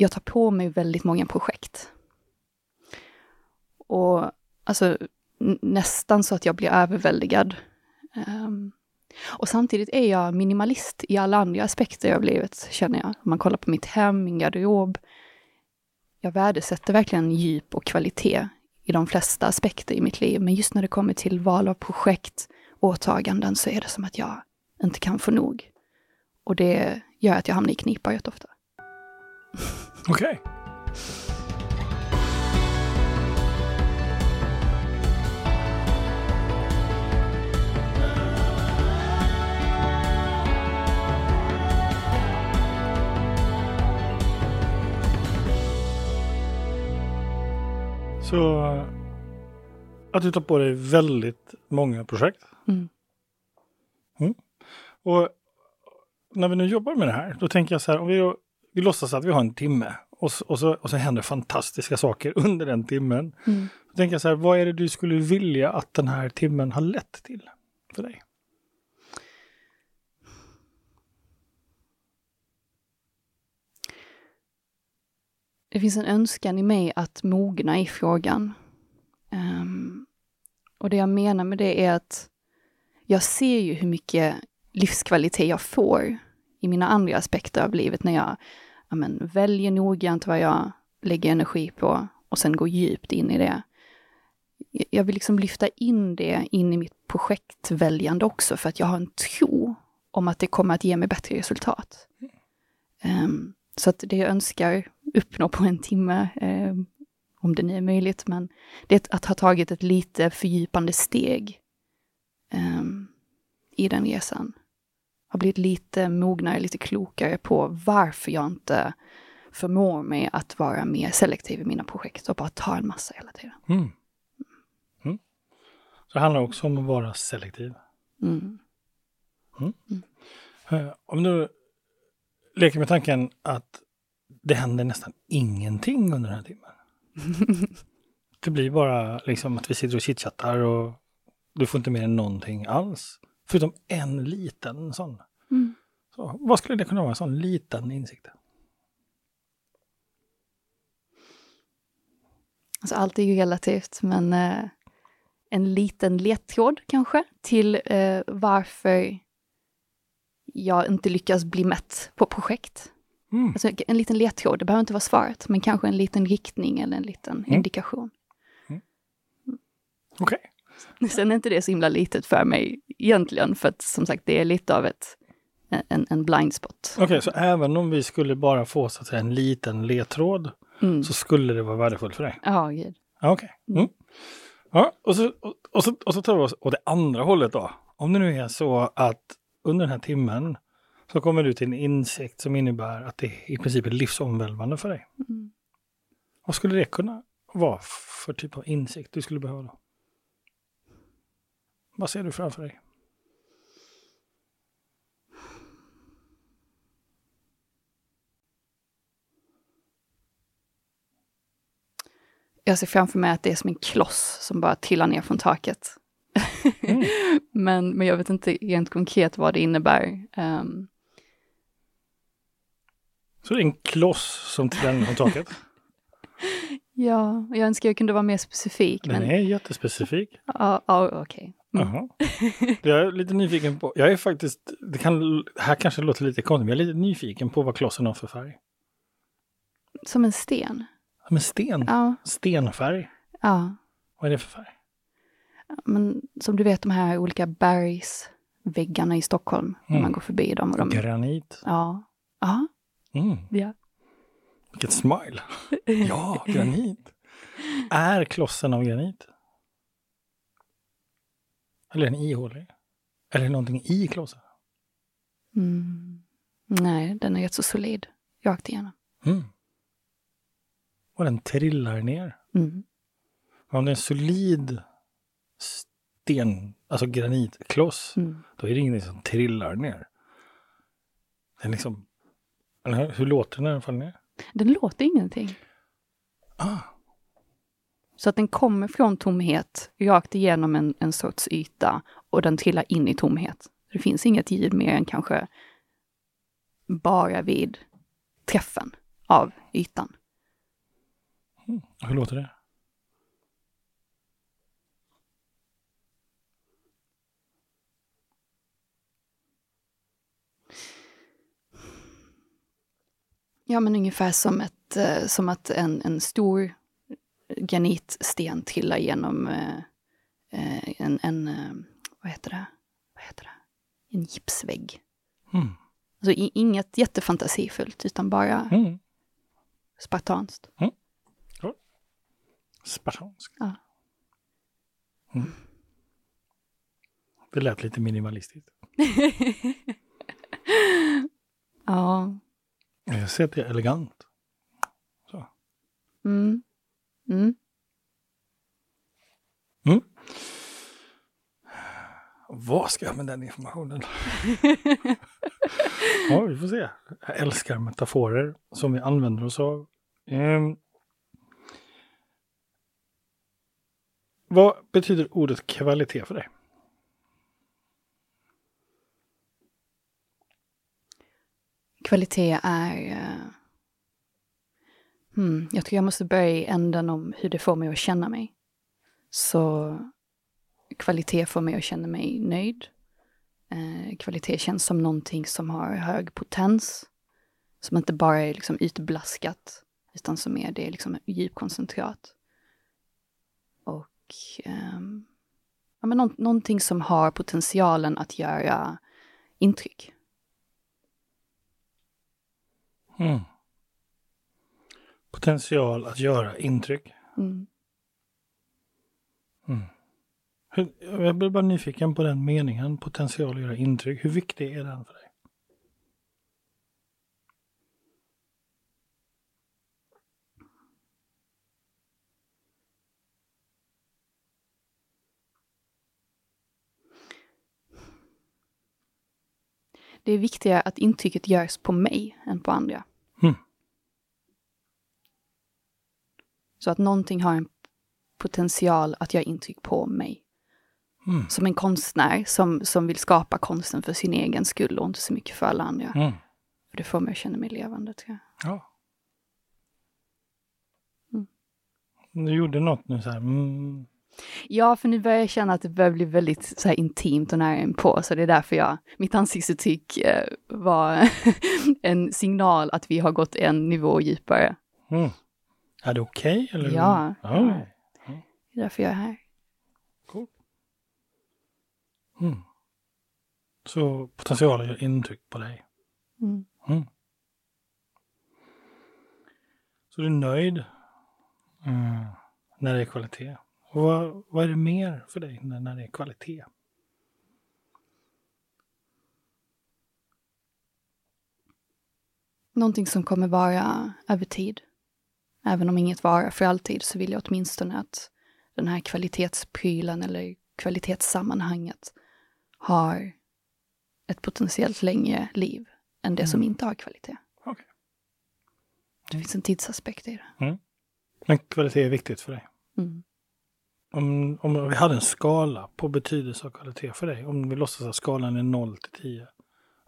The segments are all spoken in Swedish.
jag tar på mig väldigt många projekt. Och alltså nästan så att jag blir överväldigad. Um, och samtidigt är jag minimalist i alla andra aspekter av livet, känner jag. Om man kollar på mitt hem, min garderob. Jag värdesätter verkligen djup och kvalitet i de flesta aspekter i mitt liv. Men just när det kommer till val av projekt, åtaganden, så är det som att jag inte kan få nog. Och det gör att jag hamnar i knipa jätteofta. Okej. Okay. Så att du tar på dig väldigt många projekt. Mm. Mm. Och när vi nu jobbar med det här, då tänker jag så här, om vi, vi låtsas att vi har en timme och, och, så, och så händer fantastiska saker under den timmen. Mm. Då tänker jag så här, vad är det du skulle vilja att den här timmen har lett till för dig? Det finns en önskan i mig att mogna i frågan. Um, och det jag menar med det är att jag ser ju hur mycket livskvalitet jag får i mina andra aspekter av livet när jag ja, men, väljer noggrant vad jag lägger energi på och sen går djupt in i det. Jag vill liksom lyfta in det in i mitt projektväljande också för att jag har en tro om att det kommer att ge mig bättre resultat. Um, så att det jag önskar uppnå på en timme, um, om det nu är möjligt, men det är att ha tagit ett lite fördjupande steg um, i den resan. Har blivit lite mognare, lite klokare på varför jag inte förmår mig att vara mer selektiv i mina projekt och bara ta en massa hela tiden. Mm. Mm. Så det handlar också om att vara selektiv. Mm. mm. mm. Eh, om du leker med tanken att det händer nästan ingenting under den här timmen. det blir bara liksom att vi sitter och chitchattar och du får inte mer någonting alls. Förutom en liten sån. Mm. Så, vad skulle det kunna vara, en sån liten insikt? Alltså allt är ju relativt, men eh, en liten ledtråd kanske till eh, varför jag inte lyckas bli mätt på projekt. Mm. Alltså en liten ledtråd, det behöver inte vara svaret, men kanske en liten riktning eller en liten mm. indikation. Mm. Okej. Okay. Sen är inte det så himla litet för mig egentligen, för att som sagt det är lite av ett, en, en blind spot. Okej, okay, så även om vi skulle bara få så att säga, en liten ledtråd mm. så skulle det vara värdefullt för dig? Ja, gud. Okej. Okay. Mm. Ja, och, så, och, och, så, och så tar vi oss åt det andra hållet då. Om det nu är så att under den här timmen så kommer du till en insikt som innebär att det i princip är livsomvälvande för dig. Mm. Vad skulle det kunna vara för typ av insikt du skulle behöva då? Vad ser du framför dig? Jag ser framför mig att det är som en kloss som bara trillar ner från taket. Mm. men, men jag vet inte rent konkret vad det innebär. Um, så det är en kloss som trillar ner från taket? ja, jag önskar jag kunde vara mer specifik. Den men... är jättespecifik. Ja, ja okej. Okay. Mm. Jag är lite nyfiken på, jag är faktiskt, det kan, här kanske låter lite konstigt, men jag är lite nyfiken på vad klossen har för färg. Som en sten? Som en sten? Ja. Stenfärg? Ja. Vad är det för färg? Men som du vet de här olika bergsväggarna i Stockholm, mm. när man går förbi dem. Och de... Granit? Ja. Ja. Mm. Ja. Vilket smile! Ja, granit! Är klossen av granit? Eller den ihålig? Eller någonting i klossen? Mm. Nej, den är rätt så solid, rakt igenom. Mm. Och den trillar ner. Mm. Om det är en solid sten, alltså granitkloss, mm. då är det ingenting som trillar ner. Den liksom hur låter den när den faller ner? Den låter ingenting. Ah. Så att den kommer från tomhet, rakt igenom en, en sorts yta och den trillar in i tomhet. Det finns inget ljud mer än kanske bara vid träffen av ytan. Mm. Hur låter det? Ja, men ungefär som, ett, eh, som att en, en stor granitsten trillar genom eh, eh en, en eh, vad heter det? Vad heter det? En gipsvägg. Mm. Alltså inget jättefantasifullt, utan bara mm. spartanskt. Mm. Cool. Spartanskt. Ja. Mm. Det lät lite minimalistiskt. ja. Jag ser att det är elegant. Så. Mm. Mm. Mm. Vad ska jag med den informationen? ja, vi får se. Jag älskar metaforer som vi använder oss av. Um, vad betyder ordet kvalitet för dig? Kvalitet är... Mm, jag tror jag måste börja i änden om hur det får mig att känna mig. Så kvalitet får mig att känna mig nöjd. Eh, kvalitet känns som någonting som har hög potens. Som inte bara är liksom ytblaskat, utan som är det liksom djupkoncentrat. Och eh, ja, men nå någonting som har potentialen att göra intryck. Mm. Potential att göra intryck. Mm. Mm. Jag blir bara nyfiken på den meningen, potential att göra intryck. Hur viktig är den för dig? Det är viktigare att intrycket görs på mig än på andra. Mm. Så att någonting har en potential att göra intryck på mig. Mm. Som en konstnär som, som vill skapa konsten för sin egen skull och inte så mycket för alla andra. Mm. För det får mig att känna mig levande tror jag. Ja. Mm. Du gjorde något nu så här. Mm. Ja, för nu börjar jag känna att det börjar bli väldigt så här intimt och nära på, så det är därför jag, mitt ansiktsuttryck eh, var en signal att vi har gått en nivå djupare. Mm. Är det okej? Okay, ja. ja. Det är därför jag är här. Mm. Så potentialen gör intryck på dig. Mm. Mm. Så du är nöjd mm. när det är kvalitet. Och vad, vad är det mer för dig när, när det är kvalitet? Någonting som kommer vara över tid. Även om inget varar för alltid så vill jag åtminstone att den här kvalitetsprylen eller kvalitetssammanhanget har ett potentiellt längre liv än det mm. som inte har kvalitet. Okay. Det finns en tidsaspekt i det. Mm. Men kvalitet är viktigt för dig? Mm. Om, om vi hade en skala på betydelse av kvalitet för dig, om vi låtsas att skalan är 0 till 10,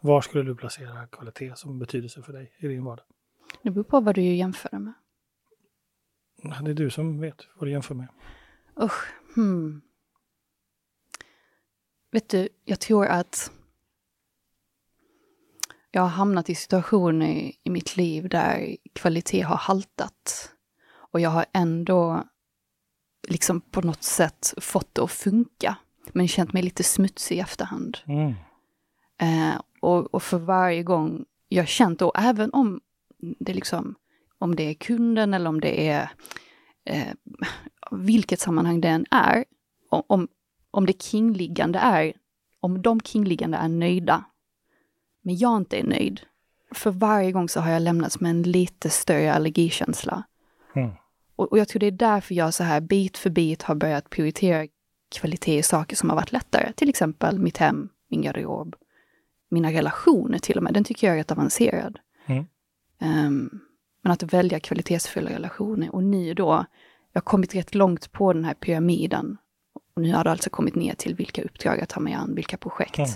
var skulle du placera kvalitet som betydelse för dig i din vardag? Det beror på vad du jämför med. Det är du som vet vad du jämför med. Usch, hmm. Vet du, jag tror att jag har hamnat i situationer i mitt liv där kvalitet har haltat. Och jag har ändå liksom på något sätt fått det att funka. Men känt mig lite smutsig i efterhand. Mm. Eh, och, och, för varje gång jag känt då, även om det liksom, om det är kunden eller om det är eh, vilket sammanhang det än är, om, om det kringliggande är, om de kringliggande är nöjda, men jag inte är nöjd, för varje gång så har jag lämnats med en lite större allergikänsla. Mm. Och, och, jag tror det är därför jag så här bit för bit har börjat prioritera kvalitet i saker som har varit lättare. Till exempel mitt hem, min garderob, mina relationer till och med. Den tycker jag är rätt avancerad. Mm. Um, men att välja kvalitetsfulla relationer. Och nu då, jag har kommit rätt långt på den här pyramiden. Och nu har det alltså kommit ner till vilka uppdrag jag tar mig an, vilka projekt. Mm.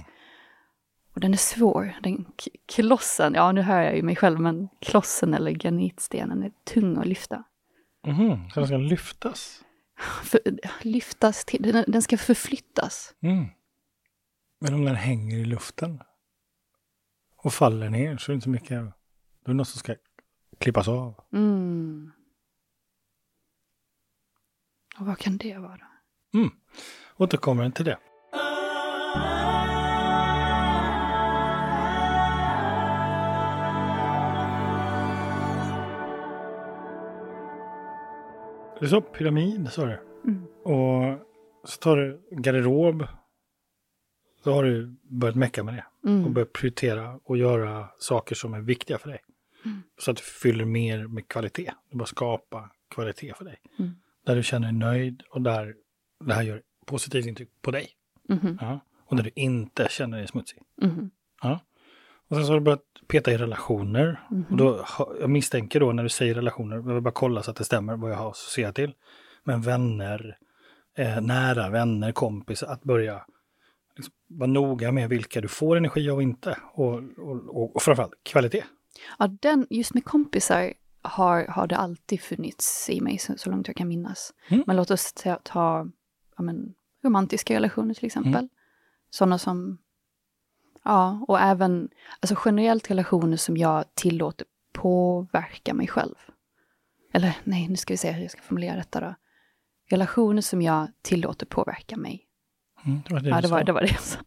och den är svår. Den klossen, ja nu hör jag ju mig själv, men klossen eller granitstenen är tung att lyfta. Mm, så den ska lyftas? För, lyftas till, den, den ska förflyttas. Mm. Men om den hänger i luften och faller ner så är det inte så mycket, då är det något som ska klippas av. Mm. Och vad kan det vara? Mm. Återkommer till det. Du sa pyramid, sa du. Mm. Och så tar du garderob. Då har du börjat mecka med det. Mm. Och börjat prioritera och göra saker som är viktiga för dig. Mm. Så att du fyller mer med kvalitet. Du bara skapa kvalitet för dig. Mm. Där du känner dig nöjd och där det här gör positivt intryck på dig. Mm. Ja. Och där du inte känner dig smutsig. Mm. Ja. Och sen så har du börjat peta i relationer. Mm. Och då, jag misstänker då när du säger relationer, jag vill bara kolla så att det stämmer vad jag har associerat till. Men vänner, eh, nära vänner, kompisar, att börja liksom, vara noga med vilka du får energi av och inte. Och, och, och, och framförallt kvalitet. Ja, den, just med kompisar har, har det alltid funnits i mig så, så långt jag kan minnas. Mm. Men låt oss ta, ta ja, men, romantiska relationer till exempel. Mm. Sådana som Ja, och även alltså generellt relationer som jag tillåter påverka mig själv. Eller nej, nu ska vi se hur jag ska formulera detta då. Relationer som jag tillåter påverka mig. Mm, det var det ja, det var, det var det jag sa.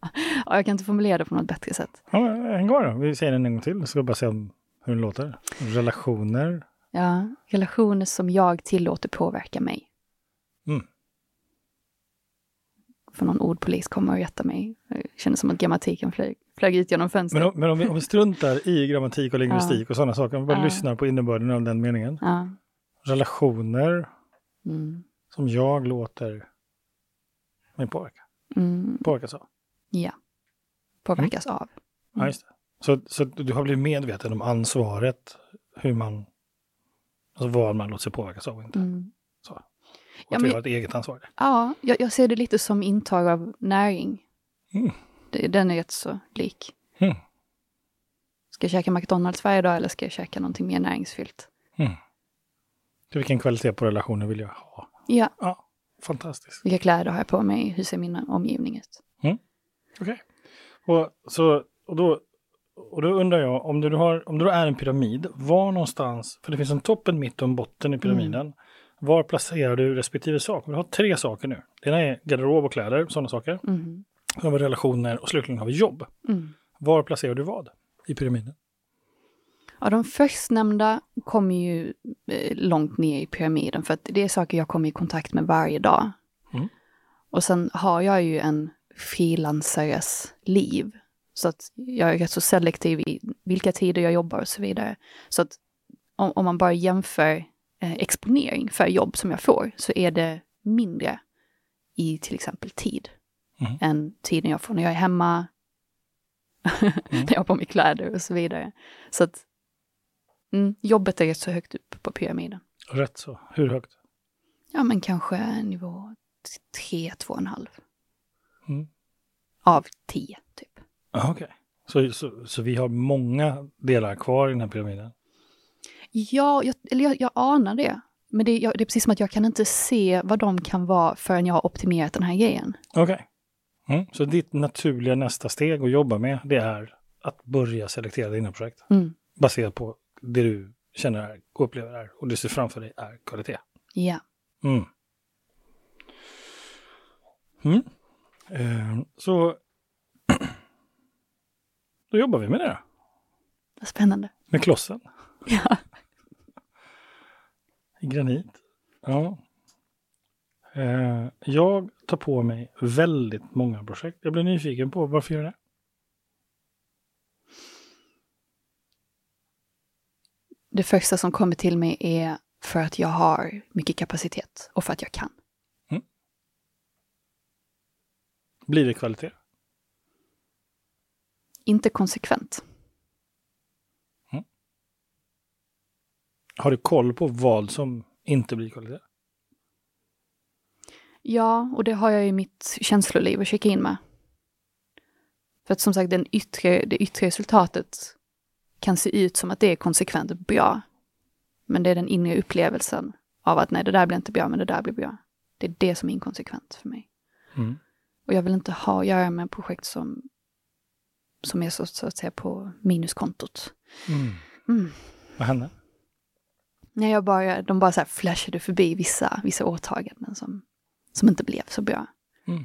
Ja, jag kan inte formulera det på något bättre sätt. Ja, en gång då. Vi säger den en gång till, så ska vi bara se om, hur den låter. Relationer. Ja, relationer som jag tillåter påverka mig. Mm för någon ordpolis kommer och rätta mig. Det kändes som att grammatiken flög, flög ut genom fönstret. Men, om, men om, vi, om vi struntar i grammatik och lingvistik ja. och sådana saker, om vi bara ja. lyssnar på innebörden av den meningen. Ja. Relationer mm. som jag låter mig påverka. Mm. Påverkas av. Ja, påverkas mm. av. Ja, just det. Så, så du har blivit medveten om ansvaret, hur man, alltså vad man låter sig påverkas av och inte. Mm. Så. Och ja, har ett eget ansvar. Ja, jag, jag, ser det lite som intag av näring. Mm. Det, den är rätt så lik. Mm. Ska jag käka McDonalds varje dag eller ska jag käka någonting mer näringsfyllt? Mm. Vilken kvalitet på relationer vill jag ha? Ja. ja fantastiskt. Vilka kläder har jag på mig? Hur ser min omgivning ut? Mm. Okej. Okay. Och, så, och, då, och då undrar jag, om du, har, om du är en pyramid, var någonstans, för det finns en topp, en mitt och en botten i pyramiden. Mm. Var placerar du respektive sak? Vi har tre saker nu. Det ena är garderob och kläder, sådana saker. Mm. Sen har vi relationer och slutligen har vi jobb. Mm. Var placerar du vad i pyramiden? Ja, de förstnämnda kommer ju eh, långt ner i pyramiden för att det är saker jag kommer i kontakt med varje dag. Mm. Och sen har jag ju en frilansares liv. Så att jag är rätt så selektiv i vilka tider jag jobbar och så vidare. Så att om, om man bara jämför eh, exponering för jobb som jag får så är det mindre i till exempel tid mm. än tiden jag får när jag är hemma, mm. när jag har på mig kläder och så vidare. Så att mm, jobbet är rätt så högt upp på pyramiden. Rätt så. Hur högt? Ja, men kanske nivå tre, två och en halv. Mm. Av tio, typ. Okej. Okay. Så, så, så vi har många delar kvar i den här pyramiden? Ja, jag, eller jag, jag anar det. Men det, jag, det är precis som att jag kan inte se vad de kan vara förrän jag har optimerat den här grejen. Okej. Okay. Mm. Så ditt naturliga nästa steg att jobba med, det är att börja selektera dina projekt. Mm. Baserat på det du känner är, och upplever är och du ser framför dig är kvalitet. Ja. Mm. Mm. Eh, så då jobbar vi med det. Vad spännande. Med klossen. Ja. I granit. Ja. Eh, jag tar på mig väldigt många projekt. Jag blir nyfiken på varför gör jag det? Det första som kommer till mig är för att jag har mycket kapacitet och för att jag kan. Mm. Blir det kvalitet? Inte konsekvent. Mm. Har du koll på vad som inte blir kvalitet? Ja, och det har jag i mitt känsloliv att checka in med. För att som sagt, den yttre, det yttre resultatet kan se ut som att det är konsekvent bra. Men det är den inre upplevelsen av att nej, det där blir inte bra, men det där blir bra. Det är det som är inkonsekvent för mig. Mm. Och jag vill inte ha att göra med projekt som, som är så, så att säga på minuskontot. Mm. Mm. Vad hände? Nej, jag bara, de bara så här flashade förbi vissa, vissa åtaganden som, som inte blev så bra. Mm.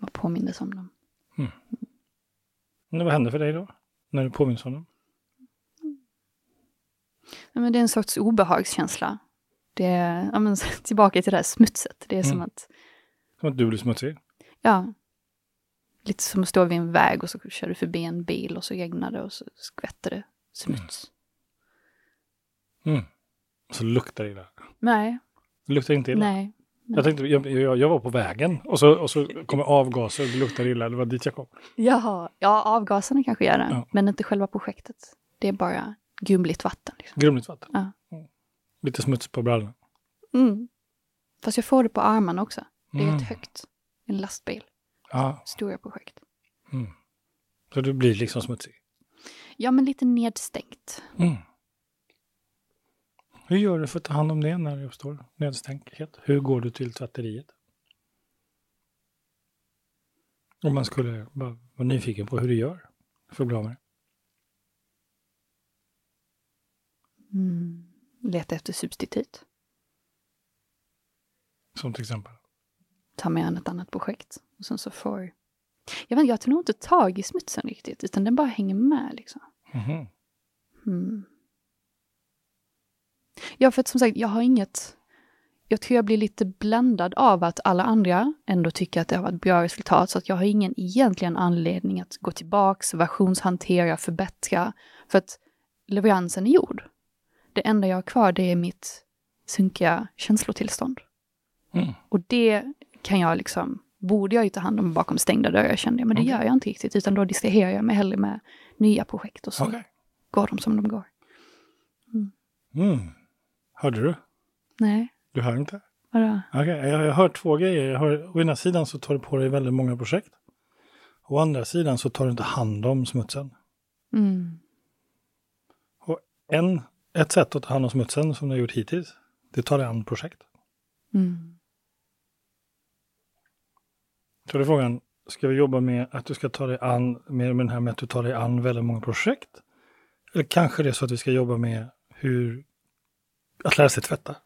Jag påmindes om dem. Mm. Men vad hände för dig då? När du påminns om dem? Ja, men det är en sorts obehagskänsla. Det är, ja, men, tillbaka till det här smutset. Det är mm. som att... Som att du blir smutsig? Ja. Lite som att stå vid en väg och så kör du förbi en bil och så regnar det och så skvätter det smuts. Mm. Mm. Så luktar det illa? Nej. Det luktar inte illa? Nej. Jag tänkte, jag, jag, jag, var på vägen och så, och så kommer avgaser och det luktar illa. Det var dit jag kom. Jaha, ja avgaserna kanske gör det. Ja. Men inte själva projektet. Det är bara grumligt vatten. Liksom. Grumligt vatten? Ja. Mm. Lite smuts på brallorna? Mm. Fast jag får det på armarna också. Det är mm. ett högt. En lastbil. Ja. Stora projekt. Mm. Så du blir liksom smutsig? Ja, men lite nedstängt. Mm. Hur gör du för att ta hand om det när det uppstår nedstängdhet? Hur går du till tvätteriet? Om man skulle vara nyfiken på hur du gör för att bli av med det. Mm. Leta efter substitut. Som till exempel? Ta med an ett annat projekt. Och sen så får... Jag, vet, jag tar nog inte tag i smutsen riktigt, utan den bara hänger med liksom. Mm. Mm. Ja, för att som sagt, jag har inget... Jag tror jag blir lite bländad av att alla andra ändå tycker att det har varit bra resultat, så att jag har ingen egentligen anledning att gå tillbaks, versionshantera, förbättra, för att leveransen är gjord. Det enda jag har kvar, det är mitt sunkiga känslotillstånd. Mm. Och det kan jag liksom, borde jag ju ta hand om bakom stängda dörrar kände jag, men det okay. gör jag inte riktigt, utan då distraherar jag mig hellre med nya projekt och så okay. går de som de går. Mm. Mm. Hörde du? Nej. Du hör inte? Vadå? Okay. Jag, jag hör två grejer. Jag hör, å ena sidan så tar du på dig väldigt många projekt. Å andra sidan så tar du inte hand om smutsen. Mm. Och en, ett sätt att ta hand om smutsen som du har gjort hittills, det tar dig an projekt. Mm. Är frågan, ska vi jobba med att du ska ta dig an, med, den här med att du tar dig an väldigt många projekt? Eller kanske det är så att vi ska jobba med hur att lära sig tvätta.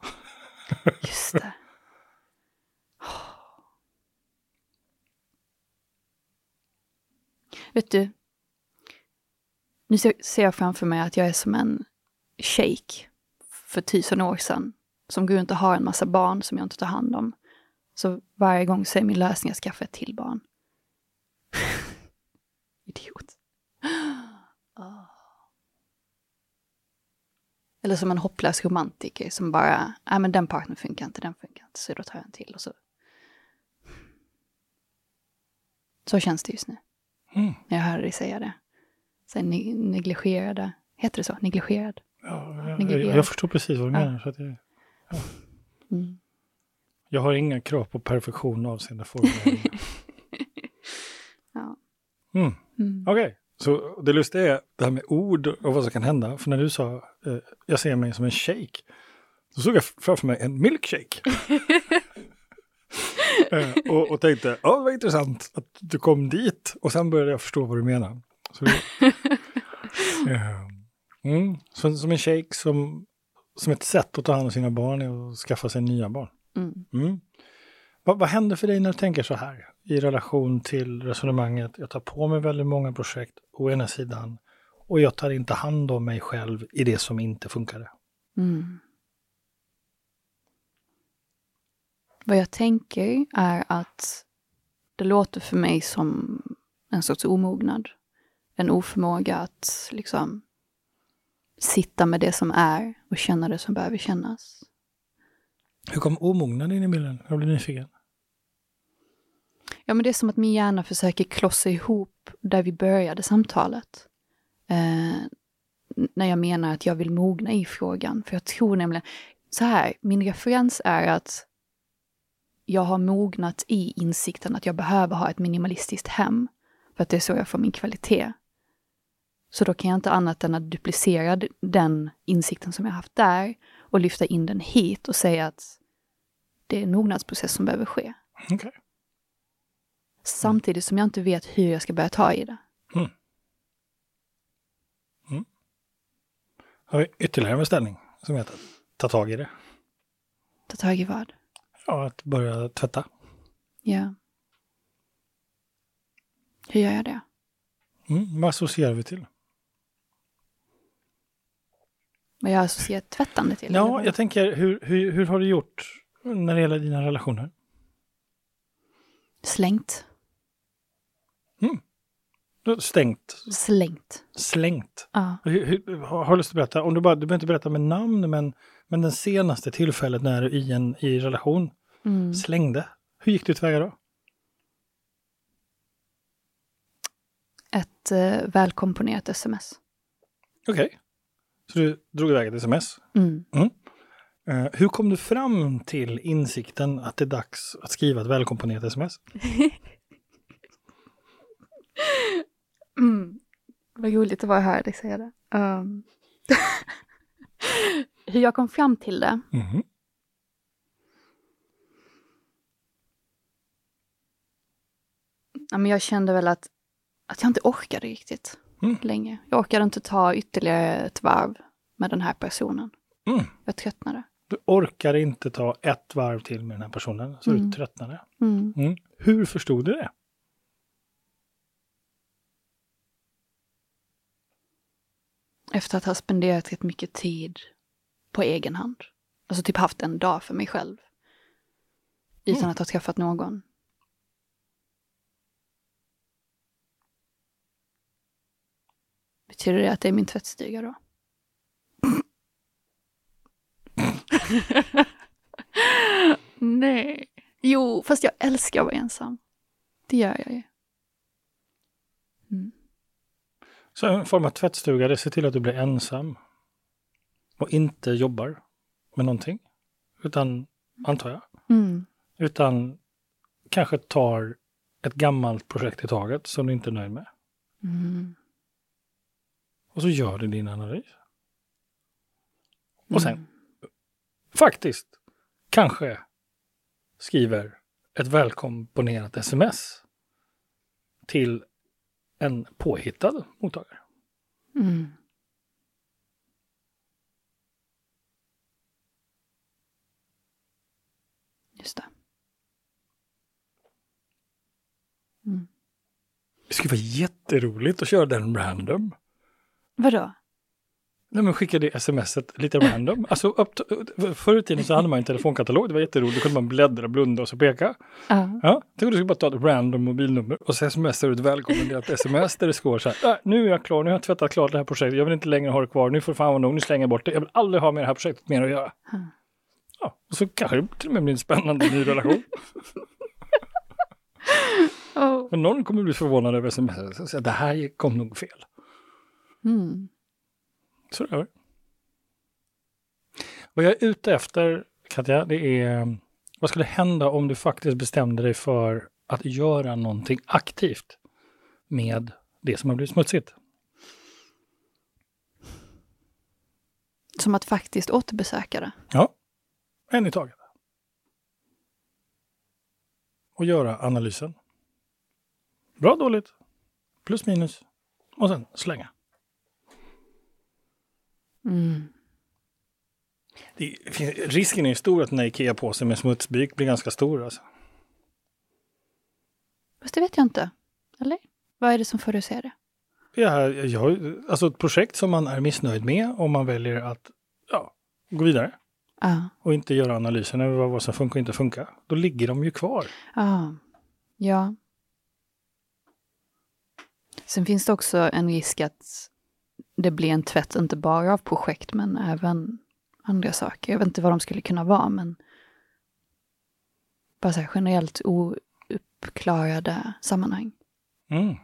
Just det. Vet du, nu ser jag framför mig att jag är som en shake för tusen år sedan som går runt och har en massa barn som jag inte tar hand om. Så varje gång så är min lösning att skaffa ett till barn. Idiot. Oh. Eller som en hopplös romantiker som bara, nej men den partnern funkar inte, den funkar inte, så då tar jag en till och så. Så känns det just nu. Mm. När jag hör dig säga det. Så ne negligerade, heter det så? Negligerad? Ja, jag, jag, jag förstår precis vad du menar. Så att jag, ja. mm. Jag har inga krav på perfektion avseende formuleringar. ja. Mm. mm. Okej. Okay. Så det lustiga är det här med ord och vad som kan hända. För när du sa eh, jag ser mig som en shake, så såg jag framför mig en milkshake. eh, och, och tänkte, ja det var intressant att du kom dit. Och sen började jag förstå vad du menar. Så, eh, mm, som en shake som, som ett sätt att ta hand om sina barn och skaffa sig nya barn. Mm. Mm. Vad, vad händer för dig när du tänker så här i relation till resonemanget jag tar på mig väldigt många projekt å ena sidan och jag tar inte hand om mig själv i det som inte funkade? Mm. Vad jag tänker är att det låter för mig som en sorts omognad. En oförmåga att liksom sitta med det som är och känna det som behöver kännas. Hur kom omognaden in i bilden? Jag blir nyfiken. Ja, men det är som att min hjärna försöker klossa ihop där vi började samtalet. Eh, när jag menar att jag vill mogna i frågan. För jag tror nämligen, så här, min referens är att jag har mognat i insikten att jag behöver ha ett minimalistiskt hem. För att det är så jag får min kvalitet. Så då kan jag inte annat än att duplicera den insikten som jag haft där och lyfta in den hit och säga att det är en mognadsprocess som behöver ske. Okay. Samtidigt som jag inte vet hur jag ska börja ta i det. Mm. Mm. Har vi ytterligare en beställning som heter Ta tag i det? Ta tag i vad? Ja, att börja tvätta. Ja. Hur gör jag det? Mm, vad associerar vi till? Vad jag associerar tvättande till? Ja, jag tänker, hur, hur, hur har du gjort när det gäller dina relationer? Slängt. Mm. Stängt? Slängt. Slängt? Ja. Hur, hur, har, du lust att berätta? Om du, bara, du behöver inte berätta med namn, men, men den senaste tillfället när du i en i relation mm. slängde. Hur gick du tillväga då? Ett eh, välkomponerat sms. Okej. Okay. Så du drog iväg ett sms? Mm. Mm. Uh, hur kom du fram till insikten att det är dags att skriva ett välkomponerat sms? mm. Vad roligt att vara här och säga det. Um. hur jag kom fram till det? Mm. Ja, men jag kände väl att, att jag inte orkade riktigt mm. länge. Jag orkade inte ta ytterligare ett varv med den här personen. Mm. Jag tröttnade. Du orkar inte ta ett varv till med den här personen, så mm. du tröttnade. Mm. Mm. Hur förstod du det? Efter att ha spenderat rätt mycket tid på egen hand. Alltså typ haft en dag för mig själv. Utan mm. att ha träffat någon. Betyder det att det är min tvättstuga då? Nej. Jo, fast jag älskar att vara ensam. Det gör jag ju. Mm. Så en form av tvättstuga, det ser till att du blir ensam. Och inte jobbar med någonting. Utan, antar jag. Mm. Utan kanske tar ett gammalt projekt i taget som du inte är nöjd med. Mm. Och så gör du din analys. Och sen, mm. faktiskt, kanske skriver ett välkomponerat sms till en påhittad mottagare. Mm. Just det. Mm. Det skulle vara jätteroligt att köra den random. Vadå? Nej men skicka det smset lite random. Alltså upp, förr i tiden så hade man en telefonkatalog, det var jätteroligt, då kunde man bläddra, blunda och så peka. Uh. Ja, tänk om du skulle bara ta ett random mobilnummer och så smsar du ett välkommenderat sms där det står så här, äh, nu är jag klar, nu har jag tvättat klart det här projektet, jag vill inte längre ha det kvar, nu får fan vara nog, nu slänger jag bort det, jag vill aldrig ha med det här projektet mer att göra. Uh. Ja, och så kanske det till och med blir en spännande ny relation. oh. Men någon kommer bli förvånad över sms, det här kom nog fel. Mm. Så är det. Vad jag är ute efter, Katja, det är vad skulle hända om du faktiskt bestämde dig för att göra någonting aktivt med det som har blivit smutsigt? Som att faktiskt återbesöka det? Ja, en i taget. Och göra analysen. Bra, dåligt, plus minus och sen slänga. Mm. Det, risken är ju stor att den här Ikea-påsen med smutsbyk blir ganska stor. Alltså. Fast det vet jag inte. Eller? Vad är det som får dig att säga det? Ja, jag, alltså ett projekt som man är missnöjd med om man väljer att ja, gå vidare. Ah. Och inte göra analysen över vad som funkar och inte funkar. Då ligger de ju kvar. Ah. Ja. Sen finns det också en risk att det blir en tvätt, inte bara av projekt, men även andra saker. Jag vet inte vad de skulle kunna vara, men bara så här generellt ouppklarade sammanhang. Mm.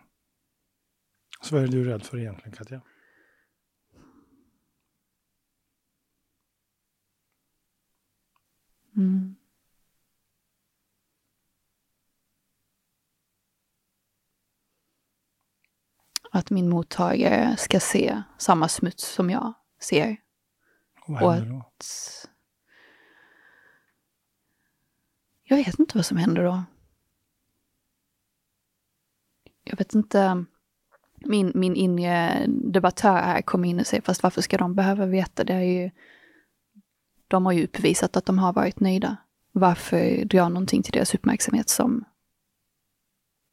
Så vad är du rädd för egentligen, Katja? Mm. Att min mottagare ska se samma smuts som jag ser. Och vad händer då? Att... Jag vet inte vad som händer då. Jag vet inte. Min, min inre debattör här kom in och säger, fast varför ska de behöva veta? Det är ju, de har ju uppvisat att de har varit nöjda. Varför dra någonting till deras uppmärksamhet som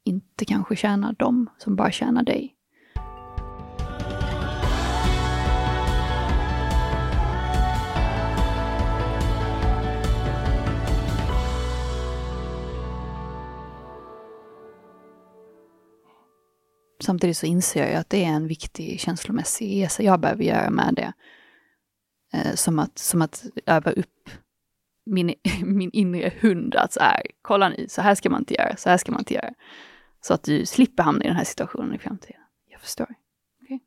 inte kanske tjänar dem, som bara tjänar dig? Samtidigt så inser jag att det är en viktig känslomässig resa jag behöver göra med det. Eh, som, att, som att öva upp min, min inre hund att så här, kolla nu, så här ska man inte göra, så här ska man inte göra. Så att du slipper hamna i den här situationen i framtiden. Jag förstår. Okay.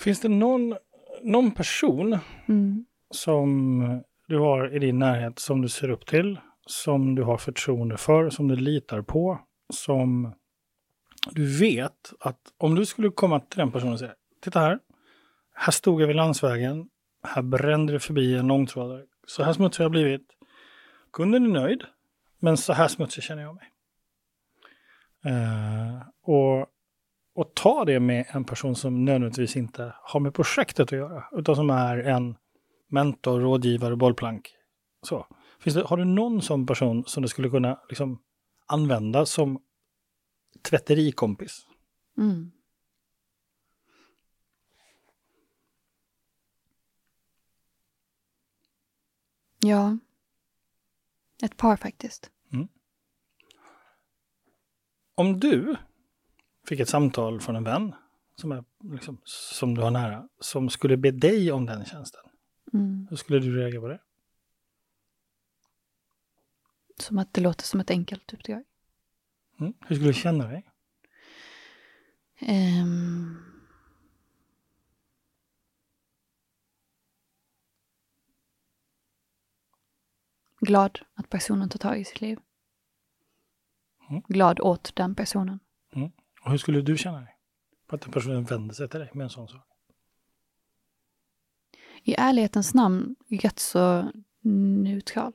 Finns det någon, någon person mm. som du har i din närhet som du ser upp till, som du har förtroende för, som du litar på, som du vet att om du skulle komma till den personen och säga, titta här, här stod jag vid landsvägen, här brände det förbi en långtradare, så här smutsig har jag blivit. Kunden är nöjd, men så här smutsig känner jag mig. Uh, och, och ta det med en person som nödvändigtvis inte har med projektet att göra, utan som är en mentor, rådgivare, bollplank. Så. Finns det, har du någon sån person som du skulle kunna liksom, använda som tvätterikompis. Mm. Ja. Ett par faktiskt. Mm. Om du fick ett samtal från en vän som, är, liksom, som du har nära, som skulle be dig om den tjänsten. Mm. Hur skulle du reagera på det? Som att det låter som ett enkelt uppdrag. Mm. Hur skulle du känna dig? Um... Glad att personen tar tag i sitt liv. Mm. Glad åt den personen. Mm. Och hur skulle du känna dig? På att den personen vänder sig till dig med en sån sak? I ärlighetens namn rätt så neutral.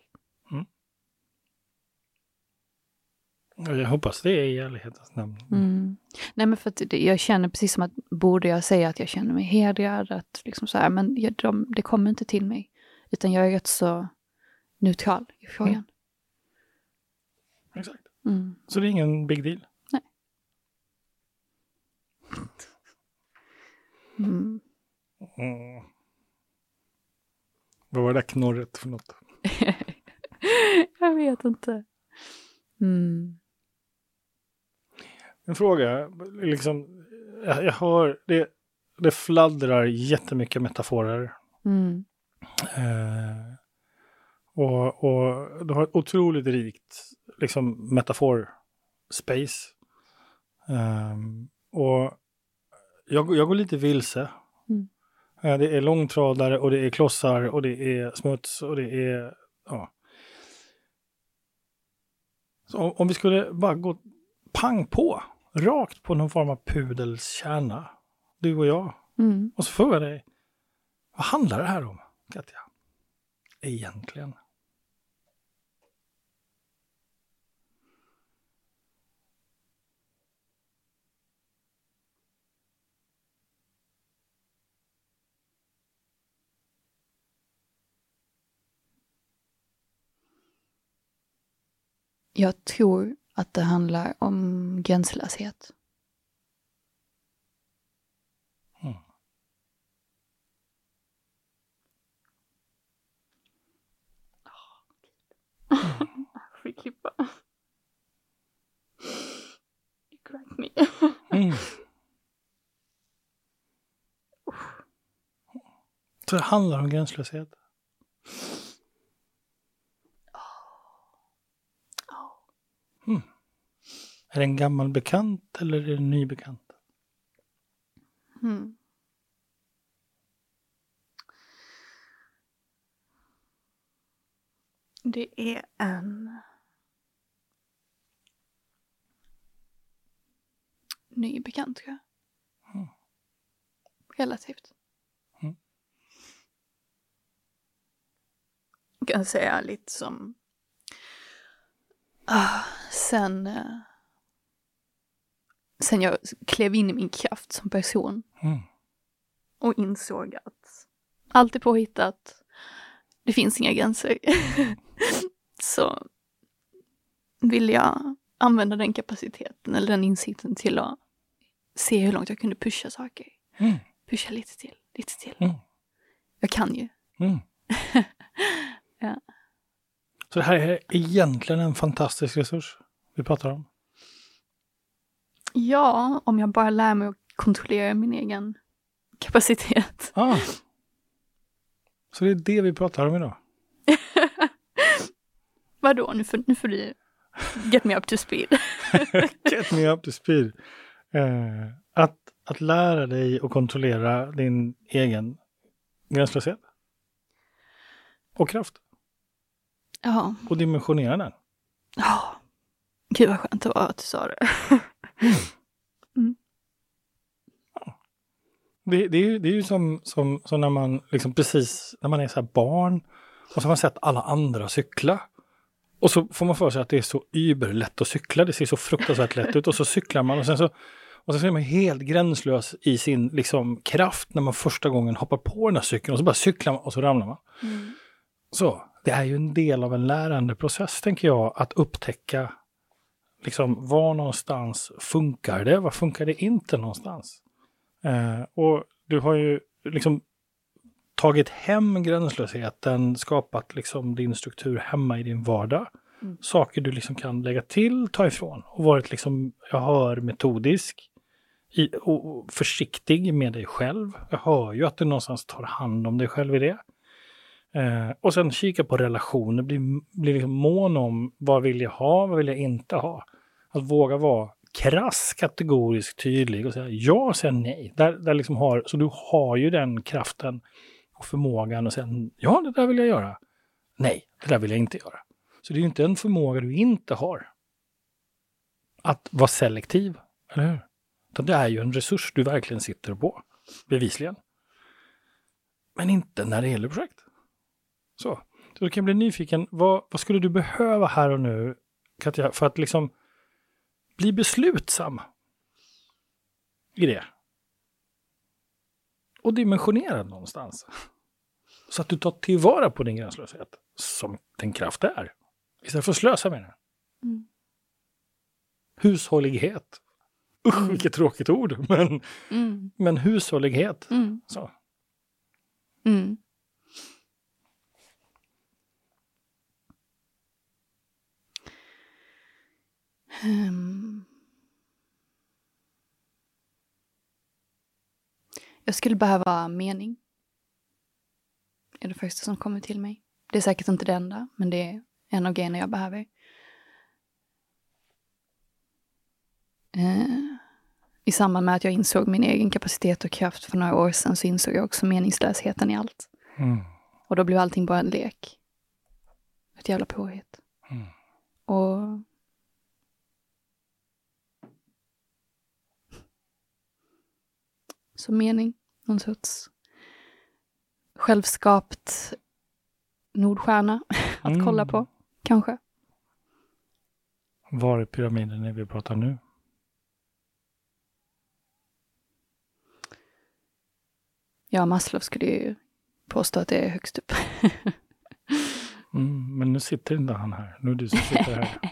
Jag hoppas det är i ärlighetens namn. Mm. Nej men för att jag känner precis som att, borde jag säga att jag känner mig hedrad, att liksom så här, men jag, de, det kommer inte till mig. Utan jag är rätt så neutral i frågan. Mm. Exakt. Mm. Så det är ingen big deal? Nej. Mm. Mm. Vad var det där knorret för något? jag vet inte. Mm en fråga. Liksom, jag, jag hör, det, det fladdrar jättemycket metaforer. Mm. Eh, och, och du har ett otroligt rikt liksom, metafor-space. Um, och jag, jag går lite vilse. Mm. Eh, det är långtradare och det är klossar och det är smuts och det är... Ja. Så om, om vi skulle bara gå pang på rakt på någon form av pudels kärna. Du och jag. Mm. Och så frågar jag dig, vad handlar det här om, Katja? Egentligen. Jag tror att det handlar om gränslöshet. Mm. Oh, får klippa. You crack me. mm. Så det handlar om gränslöshet? Är det en gammal bekant eller är det en ny bekant? Mm. Det är en ny bekant tror jag. Mm. Relativt. Mm. Jag kan säga lite som ah, sen, uh, sen jag klev in i min kraft som person mm. och insåg att allt är påhittat, det finns inga gränser. så vill jag använda den kapaciteten eller den insikten till att se hur långt jag kunde pusha saker. Mm. Pusha lite till, lite till. Mm. Jag kan ju. Mm. ja. Så det här är egentligen en fantastisk resurs vi pratar om? Ja, om jag bara lär mig att kontrollera min egen kapacitet. Ah. Så det är det vi pratar om idag? Vadå, nu får, nu får du get me up to speed. get me up to speed. Uh, att, att lära dig att kontrollera din egen gränslöshet. Och kraft. Ja. Och dimensionera den. Ja. Gud vad skönt det var att du sa det. mm. Det, det, är ju, det är ju som, som, som när man liksom precis, när man är så barn och så har man sett alla andra cykla. Och så får man för sig att det är så überlätt att cykla, det ser så fruktansvärt lätt ut och så cyklar man och sen så och sen är man helt gränslös i sin liksom, kraft när man första gången hoppar på den här cykeln och så bara cyklar man och så ramlar man. Mm. Så, det är ju en del av en lärandeprocess, tänker jag, att upptäcka liksom, var någonstans funkar det, var funkar det inte någonstans? Eh, och du har ju liksom tagit hem gränslösheten, skapat liksom din struktur hemma i din vardag. Mm. Saker du liksom kan lägga till, ta ifrån och varit liksom, jag hör metodisk i, och försiktig med dig själv. Jag hör ju att du någonstans tar hand om dig själv i det. Eh, och sen kika på relationer, bli, bli liksom mån om vad vill jag ha, vad vill jag inte ha. Att våga vara krass, kategorisk, tydlig och säga ja och säga nej. Där, där liksom har, så du har ju den kraften och förmågan att säga ja, det där vill jag göra. Nej, det där vill jag inte göra. Så det är ju inte en förmåga du inte har. Att vara selektiv, eller hur? Utan det är ju en resurs du verkligen sitter på, bevisligen. Men inte när det gäller projekt. Så, så du kan bli nyfiken. Vad, vad skulle du behöva här och nu, Katja, för att liksom bli beslutsam i det? Och dimensionerad någonstans. Så att du tar tillvara på din gränslöshet som den kraft är. Istället för att slösa med den. Mm. Hushållighet. Usch, mm. vilket tråkigt ord. Men, mm. men hushållighet. Mm. Så. Um. Jag skulle behöva mening. är det första som kommer till mig. Det är säkert inte det enda, men det är en av grejerna jag behöver. Uh, I samband med att jag insåg min egen kapacitet och kraft för några år sedan så insåg jag också meningslösheten i allt. Mm. Och då blev allting bara en lek. Ett jävla påhitt. Mm. Och som mening. Någon sorts självskapt Nordstjärna att mm. kolla på, kanske. Var i pyramiden är vi pratar nu? Ja, Maslow skulle ju påstå att det är högst upp. mm, men nu sitter inte han här. Nu är du som sitter här.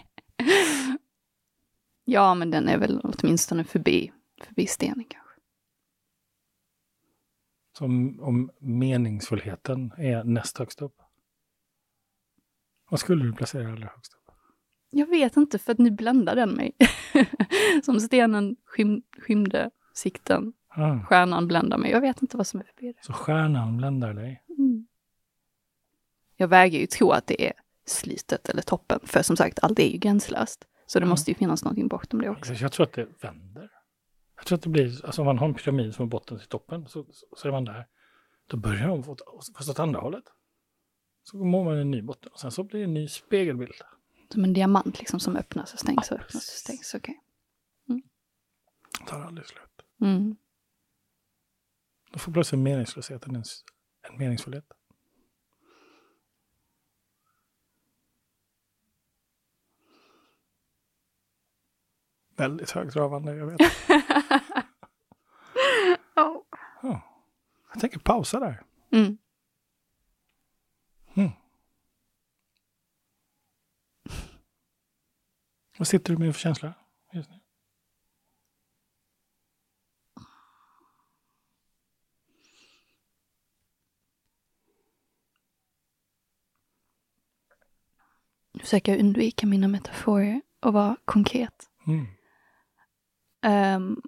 ja, men den är väl åtminstone förbi, förbi stenen kanske. Som om meningsfullheten är näst högst upp. Vad skulle du placera allra högst upp? Jag vet inte, för att nu bländar den mig. som stenen skym, skymde sikten. Ah. Stjärnan bländar mig. Jag vet inte vad som är förbi det. Så stjärnan bländar dig? Mm. Jag väger ju tro att det är slutet eller toppen, för som sagt, allt är ju gränslöst. Så det mm. måste ju finnas någonting bortom det också. Jag tror att det vänder. Jag tror att det blir, alltså om man har en pyramid från botten till toppen så, så, så är man där. Då börjar de åt, fast åt andra hållet. Så mår man en ny botten och sen så blir det en ny spegelbild. Som en diamant liksom som öppnas och stängs ja, och öppnas och stängs, okej. Okay. Mm. Tar aldrig slut. Mm. Då får plötsligt meningslösheten en, en meningsfullhet. Väldigt högtravande, jag vet. oh. Oh. Jag tänker pausa där. Mm. Mm. Vad sitter du med för känsla just nu? Jag undvika mina metaforer och vara konkret. Mm. Um,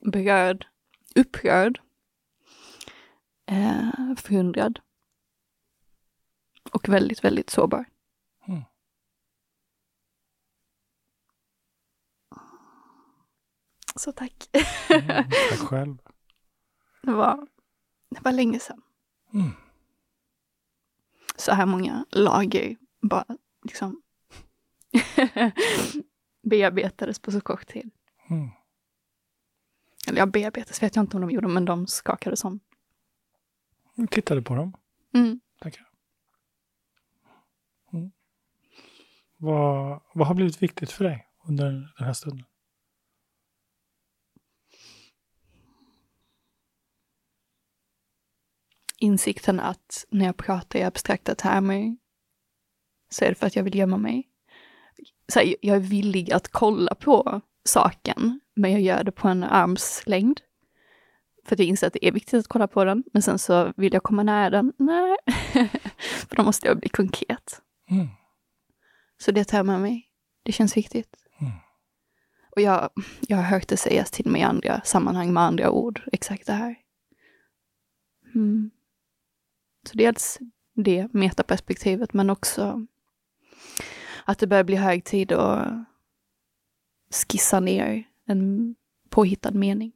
berörd, upprörd, uh, förundrad och väldigt, väldigt sårbar. Mm. Så tack. mm, tack själv. Det var, det var länge sedan. Mm. Så här många lager bara liksom bearbetades på så kort tid. Mm. Eller ja, bearbetades vet jag inte om de gjorde, men de skakades om. Jag tittade på dem. Mm. Tackar. Mm. Vad, vad har blivit viktigt för dig under den här stunden? Insikten att när jag pratar i abstrakta termer så är det för att jag vill gömma mig så här, jag är villig att kolla på saken, men jag gör det på en armslängd. För att jag inser att det är viktigt att kolla på den, men sen så vill jag komma nära den. Nej, för då måste jag bli konkret. Mm. Så det tar jag med mig. Det känns viktigt. Mm. Och jag, jag har hört det sägas till mig i andra sammanhang med andra ord, exakt det här. Mm. Så dels det metaperspektivet, men också att det börjar bli hög tid att skissa ner en påhittad mening.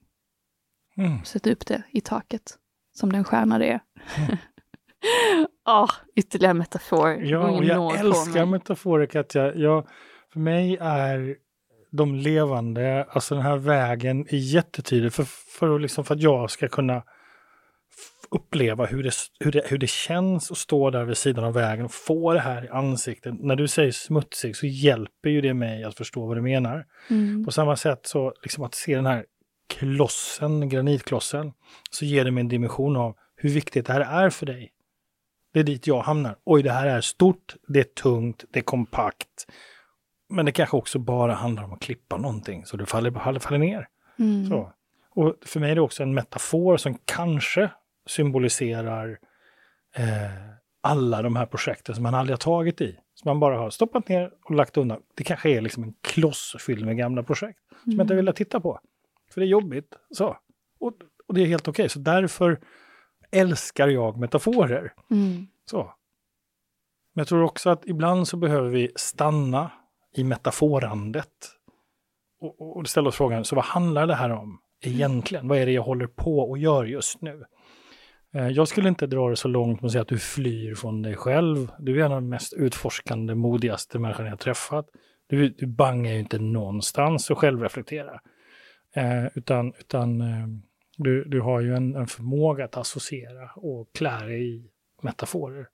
Mm. Sätta upp det i taket, som den stjärna det är. Mm. oh, ytterligare metafor. Ja, och jag älskar metaforer Katja. Jag, för mig är de levande, alltså den här vägen är jättetydlig för, för, liksom för att jag ska kunna uppleva hur det, hur, det, hur det känns att stå där vid sidan av vägen och få det här i ansiktet. När du säger smutsig så hjälper ju det mig att förstå vad du menar. Mm. På samma sätt så liksom att se den här klossen, granitklossen, så ger det mig en dimension av hur viktigt det här är för dig. Det är dit jag hamnar. Oj, det här är stort, det är tungt, det är kompakt. Men det kanske också bara handlar om att klippa någonting så det faller, faller ner. Mm. Så. Och för mig är det också en metafor som kanske symboliserar eh, alla de här projekten som man aldrig har tagit i. Som man bara har stoppat ner och lagt undan. Det kanske är liksom en kloss fylld med gamla projekt mm. som jag inte vill titta på. För det är jobbigt. Så. Och, och det är helt okej. Okay. Så därför älskar jag metaforer. Mm. Så. Men jag tror också att ibland så behöver vi stanna i metaforandet. Och, och, och ställa oss frågan, så vad handlar det här om egentligen? Vad är det jag håller på och gör just nu? Eh, jag skulle inte dra det så långt med att säga att du flyr från dig själv. Du är en av de mest utforskande, modigaste människorna jag träffat. Du, du bangar ju inte någonstans och självreflektera. Eh, utan utan eh, du, du har ju en, en, förmåga att associera och klä dig i metaforer.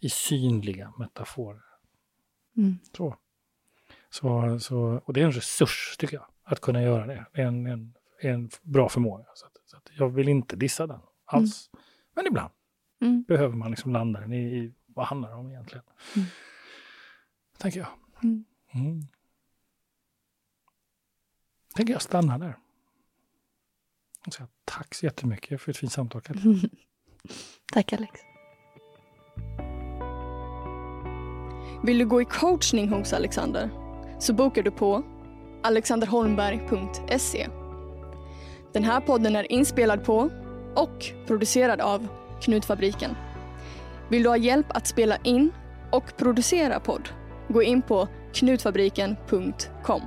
I synliga metaforer. Mm. Så. Så, så, och det är en resurs tycker jag, att kunna göra det. Det är en, en, en bra förmåga. Så, att, så att jag vill inte dissa den alls. Mm. Men ibland mm. behöver man liksom landa den i, i vad handlar det om egentligen. Mm. Tänker jag. Mm. Mm. Tänker jag stanna där. Och säga tack så jättemycket för ett fint samtal. tack Alex. Vill du gå i coachning hos Alexander så bokar du på alexanderholmberg.se. Den här podden är inspelad på och producerad av Knutfabriken. Vill du ha hjälp att spela in och producera podd? Gå in på knutfabriken.com.